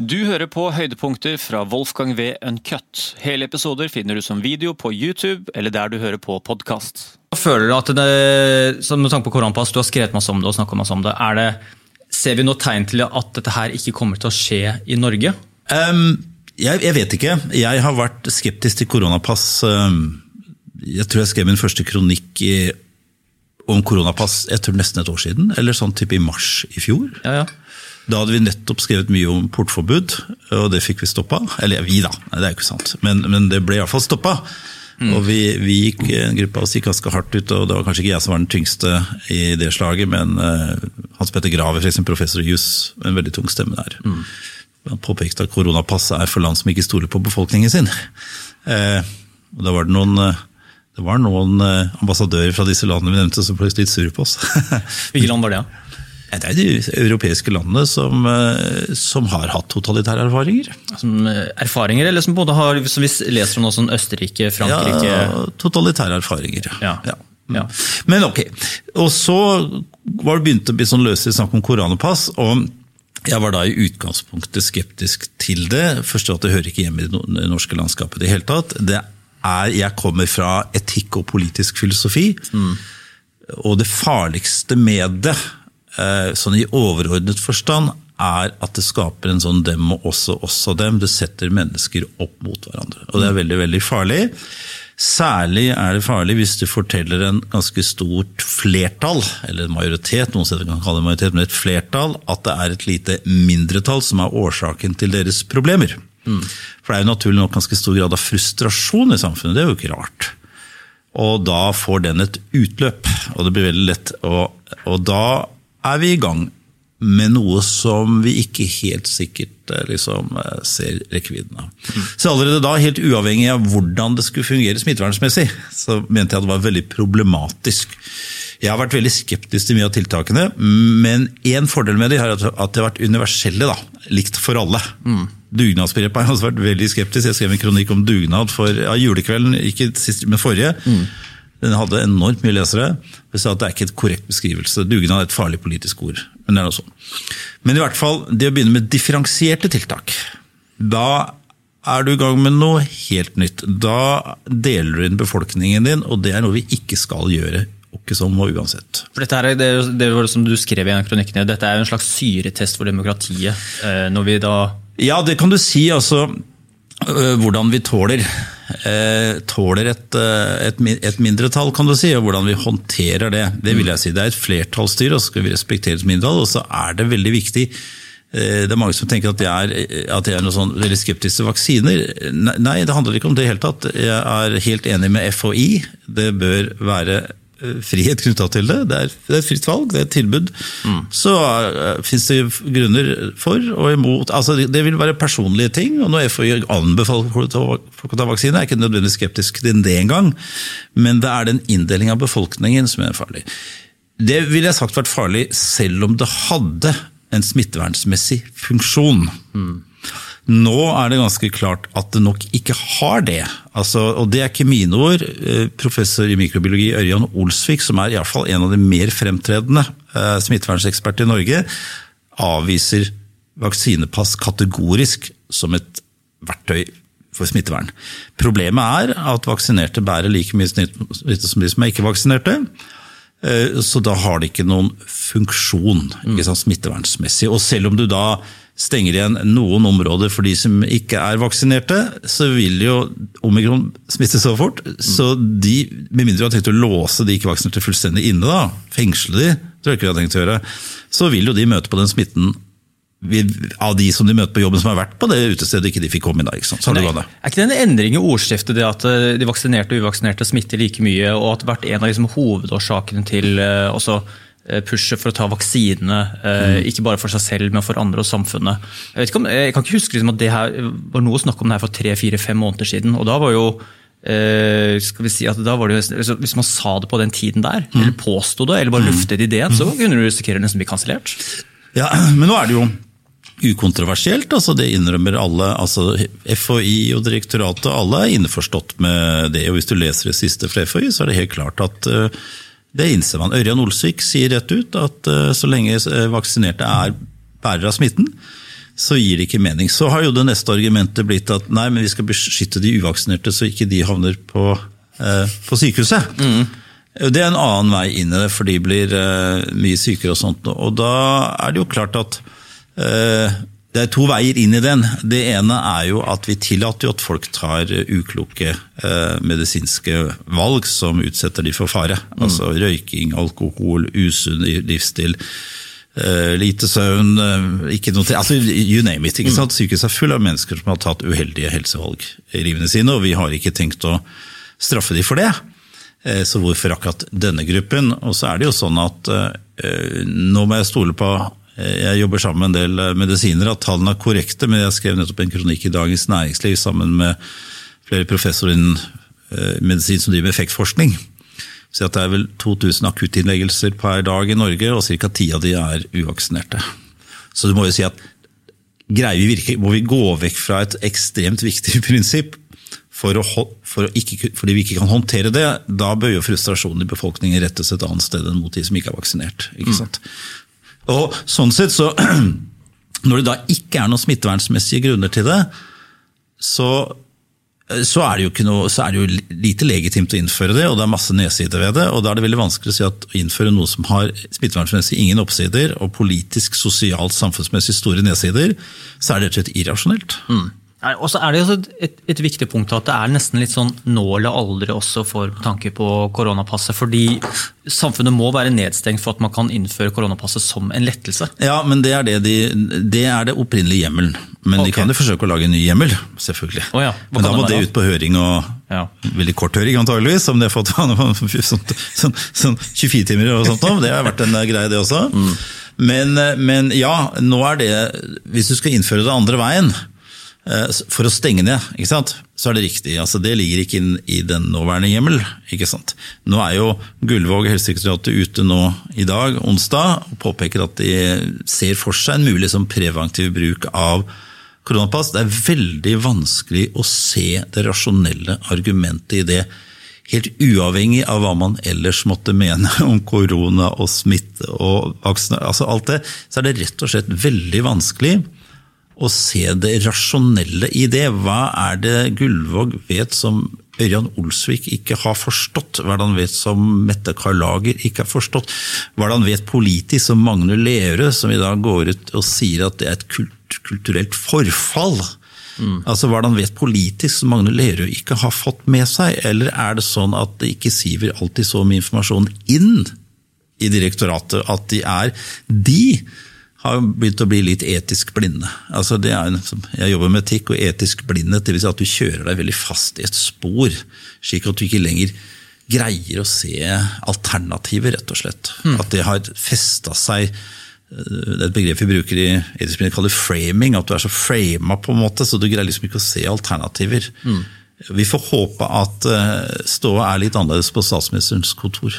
Du hører på høydepunkter fra Wolfgang V. Uncut. Hele episoder finner du som video på YouTube eller der du hører på podkast. Føler du at det, Med tanke på koronapass, du har skrevet masse om det og snakket masse om det. Er det ser vi noe tegn til at dette her ikke kommer til å skje i Norge? Um, jeg, jeg, vet ikke. Jeg har vært skeptisk til koronapass. Um, jeg tror jeg skrev min første kronikk i, om koronapass jeg tror nesten et år siden. Eller sånn type i mars i fjor. Ja, ja. Da hadde vi nettopp skrevet mye om portforbud, og det fikk vi stoppa. Eller vi, da. Nei, det er jo ikke sant. Men, men det ble iallfall stoppa. Mm. Og vi, vi, gikk, En gruppe av oss gikk ganske hardt ut, og det var kanskje ikke jeg som var den tyngste i det slaget, men uh, Hans Petter Graver, for eksempel, professor i juss, en veldig tung stemme der. Mm. Han påpekte at koronapasset er for land som ikke stoler på befolkningen sin. Uh, og Da var det noen uh, det var noen ambassadører fra disse landene vi nevnte som ble litt sure på oss. Hvilke land var det? Ja? Det er de europeiske landene som, eh, som har hatt totalitære erfaringer. Som eh, erfaringer, eller som både har, som vi leser om nå, sånn Østerrike, Frankrike Ja, totalitære erfaringer. Ja. ja. ja. Men ok. Og så var det begynt å bli sånn løsere snakk om koronapass. og jeg var da i utgangspunktet skeptisk til det. Først at det hører ikke hjemme i det norske landskapet i det hele tatt. Det er, jeg kommer fra etikk og politisk filosofi. Mm. Og det farligste med det sånn i overordnet forstand er at det skaper en sånn dem og også også dem. Det setter mennesker opp mot hverandre. Og det er veldig, veldig farlig. Særlig er det farlig hvis du forteller en ganske stort flertall, eller en majoritet, noen steder kan kalle det majoritet, men et flertall, at det er et lite mindretall som er årsaken til deres problemer. Mm. For det er jo naturlig nok ganske stor grad av frustrasjon i samfunnet, det er jo ikke rart. Og da får den et utløp, og det blir veldig lett. Og, og da er vi i gang med noe som vi ikke helt sikkert eh, liksom, eh, ser rekkevidden av. Mm. Så allerede da, helt uavhengig av hvordan det skulle fungere smittevernmessig, så mente jeg at det var veldig problematisk. Jeg har vært veldig skeptisk til mye av tiltakene, men én fordel med de er at de har vært universelle. da, Likt for alle. Mm. Dugnadsbegrepet har jeg også vært veldig skeptisk. Jeg skrev en kronikk om dugnad for ja, julekvelden, ikke sist, men forrige. Mm. Den hadde enormt mye lesere. Jeg sa at det er ikke et korrekt beskrivelse. Dugnad er et farlig politisk ord. Men det er noe sånn. Men i hvert fall, det å begynne med differensierte tiltak. Da er du i gang med noe helt nytt. Da deler du inn befolkningen din, og det er noe vi ikke skal gjøre. Ikke sånn og uansett. For dette her, det, det var det som du skrev i en kronikken, dette er jo en slags syretest for demokratiet. Eh, når vi da Ja, det kan du si. altså øh, Hvordan vi tåler tåler et, eh, et, et, mindretall, kan du si, og hvordan vi håndterer det. Det vil jeg si. Det er et flertallsstyre, og så skal vi respektere et mindretall. Og så er det veldig viktig eh, det er mange som tenker at jeg er, at jeg er noe sånn veldig skeptisk til vaksiner. Nei, det handler ikke om det i det hele tatt. Jeg er helt enig med FHI. Det bør være Eh, frihet knytta til det. Det er, det er, fritt valg, det er et tilbud. Mm. Så uh, eh, fins det grunner for og imot. Altså, det vil være personlige ting. og Når FHI anbefaler folk å ta vaksine, er jeg ikke nødvendigvis skeptisk til det engang. Men det er den inndelinga av befolkningen som er farlig. Det ville jeg sagt vært farlig selv om det hadde en smittevernsmessig funksjon. Mm. Nå er det ganske klart at det nok ikke har det. Altså, og det er ikke mine ord. Eh, professor i mikrobiologi Ørjan Olsvik, som er i fall en av de mer fremtredende eh, smittevernseksperter i Norge, avviser vaksinepass kategorisk som et verktøy for smittevern. Problemet er at vaksinerte bærer like mye smitte som de som er ikke-vaksinerte. Eh, så da har det ikke noen funksjon ikke sant, smittevernsmessig. Og selv om du da stenger igjen noen områder for de som ikke er vaksinerte, så vil jo omikron smitte så fort. Så de, med mindre du har tenkt å låse de ikke-vaksinerte fullstendig inne, da, fengsle de, tror jeg ikke vi har tenkt å gjøre, så vil jo de møte på den smitten av de som de møter på jobben som har vært på det utestedet, ikke de fikk komme inn dag. ikke sant? Så Nei, er ikke det en endring i ordskiftet, det at eh, de vaksinerte og uvaksinerte smitter like mye, og at det vært en av liksom, hovedårsakene til uh, også Eh, pushet for å ta vaksinene, eh, mm. ikke bare for seg selv, men for andre og samfunnet. Jeg, om, jeg kan ikke huske liksom at det her var noe å snakke om det her for tre-fire-fem måneder siden. og da var jo eh, skal vi si at da var det jo, Hvis man sa det på den tiden der, mm. eller påsto det, eller bare mm. luftet ideen, så kunne du risikere nesten bli kansellert. Ja, men nå er det jo ukontroversielt. altså Det innrømmer alle. altså FHI og direktoratet, alle er innforstått med det. og Hvis du leser det siste fra FHI, så er det helt klart at det innser man. Ørjan Olsvik sier rett ut at uh, så lenge uh, vaksinerte er bærere av smitten, så gir det ikke mening. Så har jo det neste argumentet blitt at nei, men vi skal beskytte de uvaksinerte så ikke de havner på, eh, på sykehuset. Mm. Det er en annen vei inn i det, for de blir eh, mye sykere og sånt. Og da er det jo klart at eh, det er to veier inn i den. Det ene er jo at vi tillater jo at folk tar ukloke eh, medisinske valg som utsetter de for fare. Mm. Altså røyking, alkohol, usunn livsstil. Eh, lite søvn, uh, ikke noe til, altså you name it. ikke sant? Sykehuset er full av mennesker som har tatt uheldige helsevalg i livene sine, og vi har ikke tenkt å straffe dem for det. Eh, så hvorfor akkurat denne gruppen? Og så er det jo sånn at nå må jeg stole på jeg jobber sammen med en del medisiner, at tallene er korrekte, men jeg skrev nettopp en kronikk i Dagens Næringsliv sammen med flere professorer innen medisin som driver med effektforskning. Så det er vel 2000 akuttinnleggelser per dag i Norge, og ca. ti av de er uvaksinerte. Så du må jo si at greier vi virkelig, må vi gå vekk fra et ekstremt viktig prinsipp for å, for å ikke, fordi vi ikke kan håndtere det, da bør jo frustrasjonen i befolkningen rettes et annet sted enn mot de som ikke er vaksinert. ikke? Mm. Og sånn sett så, Når det da ikke er noen smittevernsmessige grunner til det, så så er, det noe, så er det jo lite legitimt å innføre det, og det er masse nedsider ved det. og Da er det veldig vanskelig å si at å innføre noe som har smittevernmessig ingen oppsider, og politisk, sosialt, samfunnsmessig store nedsider, så er det rett og slett irrasjonelt. Mm. Og så er det et, et, viktig punkt at det er nesten litt sånn nå eller aldri også for tanke på koronapasset. Fordi samfunnet må være nedstengt for at man kan innføre koronapasset som en lettelse. Ja, men det er det, de, det, er det opprinnelige hjemmelen. Men okay. de kan jo forsøke å lage en ny hjemmel, selvfølgelig. Oh ja. Men da må det, ut på høring, og ja. veldig kort høring antageligvis, om det har fått sånn, sånn, sånn 24 timer og sånt. om. Det har vært en greie, det også. Mm. Men, men ja, nå er det Hvis du skal innføre det andre veien, Eh, for å stenge ned, ikke sant? så er det riktig. Altså, det ligger ikke inn i den nåværende hjemmel. ikke sant? Nå er jo Gullvåg helsedirektoratet ute nå i dag, onsdag, og påpeker at de ser for seg en mulig som preventiv bruk av koronapass. Det er veldig vanskelig å se det rasjonelle argumentet i det. Helt uavhengig av hva man ellers måtte mene om korona og smitte og vaksiner, altså alt det, så er det rett og slett veldig vanskelig og se det rasjonelle i det. Hva er det Gullvåg vet som Ørjan Olsvik ikke har forstått? Hva er det han vet som Mette Karlager ikke har forstått? Hva er det han vet politisk som Magne Lerøe, som i dag går ut og sier at det er et kult, kulturelt forfall? Mm. Altså Hva er det han vet politisk som Magne Lerøe ikke har fått med seg? Eller er det sånn at det ikke siver alltid så mye informasjon inn i direktoratet at de er de har begynt å bli litt etisk blinde. Altså det er, jeg jobber med etikk og etisk blindhet, dvs. Si at du kjører deg veldig fast i et spor, slik at du ikke lenger greier å se alternativer, rett og slett. Mm. At det har festa seg eh, det er et begrep vi bruker i etisk blindhet, kaller framing. At du er så frama, på en måte, så du greier liksom ikke å se alternativer. Mm. Vi får håpe at eh, ståa er litt annerledes på statsministerens kontor.